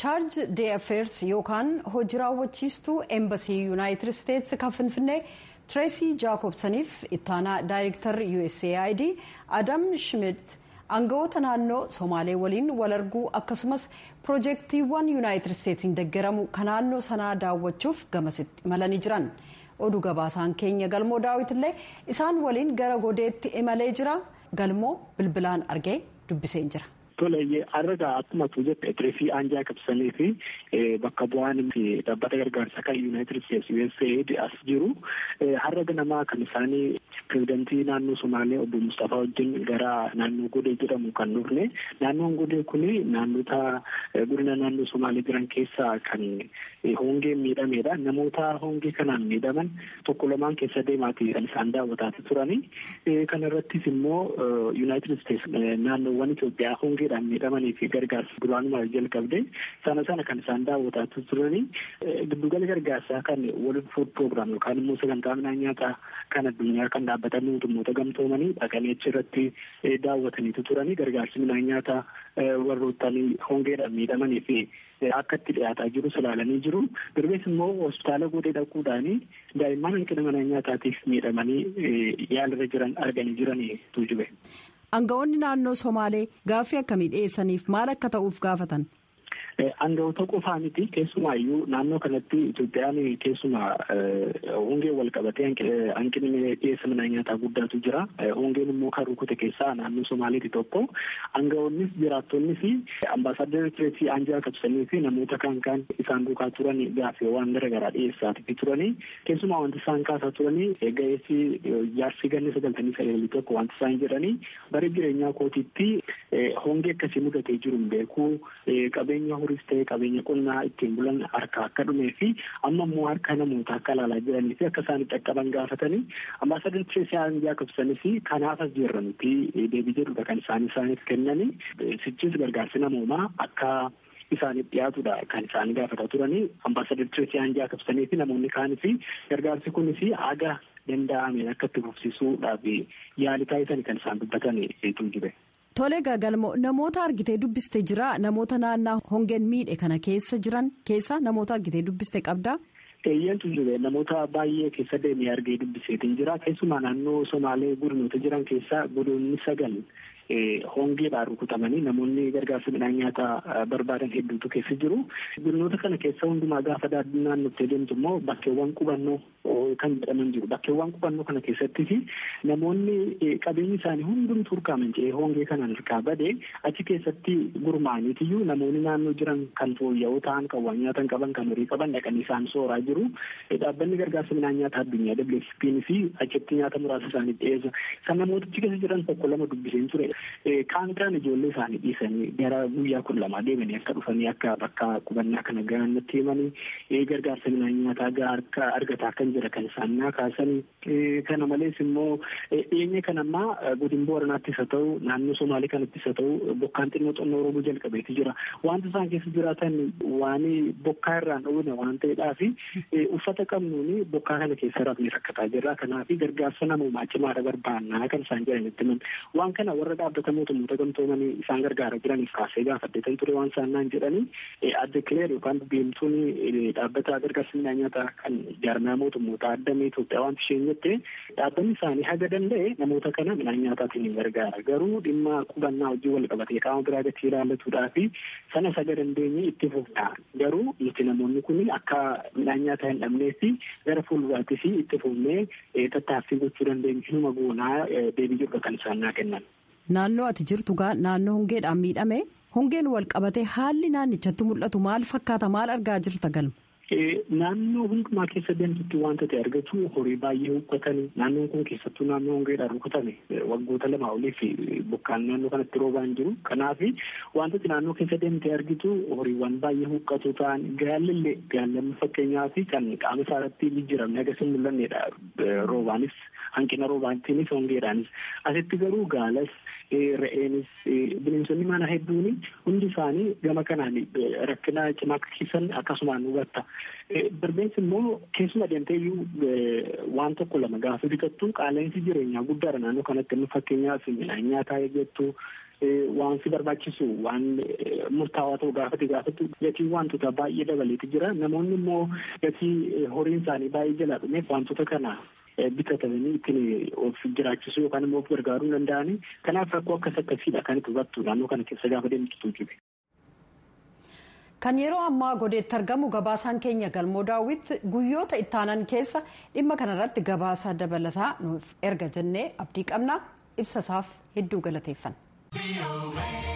chaarj dee affeers yookaan hojii raawwachiistuu eembasii yuunaayitid isteetsi kan finfinnee tireesii jaakobsaniif ittaanaa daayirektar usaid adam shimit aangawoota naannoo somaalee waliin wal arguu akkasumas piroojeektiiwwan yuunaayitid isteetsiin deeggaramu kan naannoo sanaa daawwachuuf gamasitti imalanii jiran oduu gabaasaan keenya galmoo daawwitillee isaan waliin gara godeetti imalee jira galmoo bilbilaan argee dubbiseen jira. Tole har'a akkuma tu jette tireesii aanjaa qabsanii fi bakka bu'aan dhaabbata gargaarsa kan yuunaayitid isteetsi USAID as jiru har'a ganamaa kan isaanii pirezidantii naannoo Somaalee obbo Mustafaa wajjin gara naannoo Godee jedhamu kan dhufne naannoon Godee kun naannota godina naannoo Somaalee jiran keessaa kan hongeen miidhamedha. Namoota hongee kanaan miidhaman tokko lamaan keessa deemaati kan isaan daawwataa turani. Kana irrattis immoo yuunaayitid isteetsi naannoowwan Itoophiyaa hongeedhaan miidhamanii fi gargaarsa duraanumaaf jalqabde sana sana kan isaan daawwataa turani. Giddugala gargaarsaa kan World Food Program yookaan immoo sagantaa midhaan nyaataa kan addunyaa kan dhaabbatan mootummoota gamtoomanii dhaqanii achirratti daawwataniitu turani gargaarsi midhaan nyaataa warrootanii hongeedhaan miidhamanii fi akka itti dhiyaataa jiru ilaalanii jiru. Darbees immoo hospitaala godee dhaquudhaani daa'imman hanqina mana nyaataatiif miidhamanii yaalirra jiran arganii jiranii tuujube. Aangawoonni naannoo Somaalee gaaffii akkamii dhiyeessaniif maal akka ta'uuf gaafatan? Aangawoota qofaa miti keessumaayyuu naannoo kanatti Itoophiyaan keessumaa hongeen wal qabatee hanqinni dhiyeessa midhaan nyaataa guddaatu jira. Hongeen immoo kan rukute keessaa naannoo Somaaleeti tokko. Aangawoonnis jiraattonnis ambaasaaddarri Tireesii Aanjaa qabsanii fi namoota kaan kaan isaan duukaa turan gaaffiiwwan garaagaraa dhiyeessaati turanii keessumaa wanti isaan kaasaa turanii ga'eessi jaarsi ganni sagaltamii sagalii tokko wanti isaan jedhanii bara jireenyaa kootiitti hongee akkasii mudatee jiru hin beeku qabeenya horiis ta'e qabeenya qonnaa ittiin bulan harka akka dhumee fi amma immoo harka namoota akka ilaalaa jiranii fi akka isaan dhaqqaban gaafatanii ambaasadar Tireesii Aanjaa qabsanis kanaaf as jiranitti deebii jedhudha kan isaan isaaniif kennanii sichis gargaarsi namoomaa akka isaaniif dhiyaatudha kan isaan gaafataa turanii ambaasadar Tireesii Aanjaa qabsanii fi namoonni kaanii fi gargaarsi kunis haga danda'ameen akka itti fufsiisuudhaaf yaali taasisan kan isaan dubbatan tuujube. Tole galmoo namoota argitee dubbiste jira. Namoota naannaa hongeen miidhe kana keessa jiran keessa namoota argitee dubbiste qabdaa. Eeyyatu jiru. Namoota baay'ee keessa deemee argee dubbiseetiin jira. Keessumaa naannoo Somaalee godinoota jiran keessaa godinoonni sagal hongeedhaan rukutamanii namoonni gargaarsa midhaan nyaataa barbaadan hedduutu keessa jiru. Godinoota kana keessa hundumaa gaafa naannottee deemtu immoo bakkeewwan qubannoo kan jedhaman jiru. Bakkeewwan qubannoo kana keessattis namoonni qabeenyi isaanii hundumtuu harkaaman jedhee hongee kanaan harkaa badee achi keessatti gurmaa'aniitiyyuu namoonni naannoo jiran kan fooyya'oo ta'an kan waan nyaatan qaban kan horii qaban dhaqanii isaan sooraa jiru. Dhaabbanni gargaarsa midhaan nyaataa addunyaa WFP'n fi achitti nyaata muraasa isaanii dhiyeessa. Kan namootichi keessa jiran tokko lama dubbiseen ture. Kaan biraan ijoollee isaanii dhiisanii gara guyyaa kun lama deemanii akka dhufanii akka bakka qubannaa kana gahan natti himanii gargaarsa midhaan nyaataa gahaa argataa kan jira kan isaan naa kaasanii kana malees immoo dhiyeenya kan ammaa godina booranaattis haa ta'u naannoo somaalee kanattis haa ta'u bokkaan xinnoo xonnoo roobuu jalqabeeti jira. Wanti isaan keessa jiraatan waan bokkaa irraan dhowwine waan ta'eedhaaf uffata qabnuuni bokkaa kana keessa rafni rakkataa jirra kanaaf gargaarsa namoomaa cimaadha barbaannaa kan isaan jedhanitti himan. Waan kana warra dhaabbata mootummoota gamtoomanii isaan gargaaraa jiraniif kaasee gaafadheetan ture waan isaan naan jedhanii adda kileer yookaan deemtuun dhaabbata gargaarsa midhaan nyaataa kan jaarmaa mootummoota addamee Itoophiyaa wanti isheen jette dhaabbanni isaanii haga danda'e namoota kana midhaan nyaataatiin hin gargaara garuu dhimma qubannaa hojii wal qabatee qaama biraa gatii ilaallatuudhaa fi sana saga dandeenye itti fufna garuu nuti namoonni kun akka midhaan nyaataa hin dhabnee fi gara fuulduraattis itti fufnee tattaaffii gochuu dandeenyu hinuma goonaa deebii jedhu kan isaan naa kennan. Naannoo ati jirtu gaa naannoo hongeedhaan miidhame hongeen wal qabatee haalli naannichatti mul'atu maal fakkaata maal argaa jirta galma. Naannoo hundumaa keessa deemtutti wanta ta'e argatu horii baay'ee huqqatanii naannoon kun keessattuu naannoo hongeedhaan rukutame waggoota lama oliif bokkaan naannoo kanatti roobaa hin jiru. Kanaaf wantooti naannoo keessa deemtee argitu horiiwwan baay'ee huqqatu ta'an gaallillee gaallamni fakkeenyaaf kan qaama isaarratti jijjiiramne agarsiin mul'annedha. Roobaanis hanqina roobaatiinis hongeedhaanis asitti garuu gaalas re'eenis bineensonni mana hedduun hundi isaanii gama kanaan rakkina cimaa akkasumaan hubatta. Birbeensi immoo keessuma deemteeyyuu waan tokko lama gaafa bitattu qaala'insi jireenyaa guddaadha naannoo kanatti inni fakkeenyaaf midhaan nyaataa eeggattu waan si barbaachisu waan murtaawaa ta'u gaafate gaafatu gatiin wantoota baay'ee dabaleeti jira namoonni immoo gatii horiin isaanii baay'ee jalaa dhumeef wantoota kana bitatanii ittiin of jiraachisuu yookaan immoo of gargaaruu danda'anii kanaaf rakkoo akkas akkasiidha kan itti hubattu naannoo kana keessa gaafa deemtu jibe. Kan yeroo ammaa godeetti argamu gabaasaan keenya galmoo daawwit guyyoota ittaanan keessa dhimma kanarratti gabaasa dabalataa nuuf erga jennee abdii qabna ibsa isaaf hedduu galateeffanna.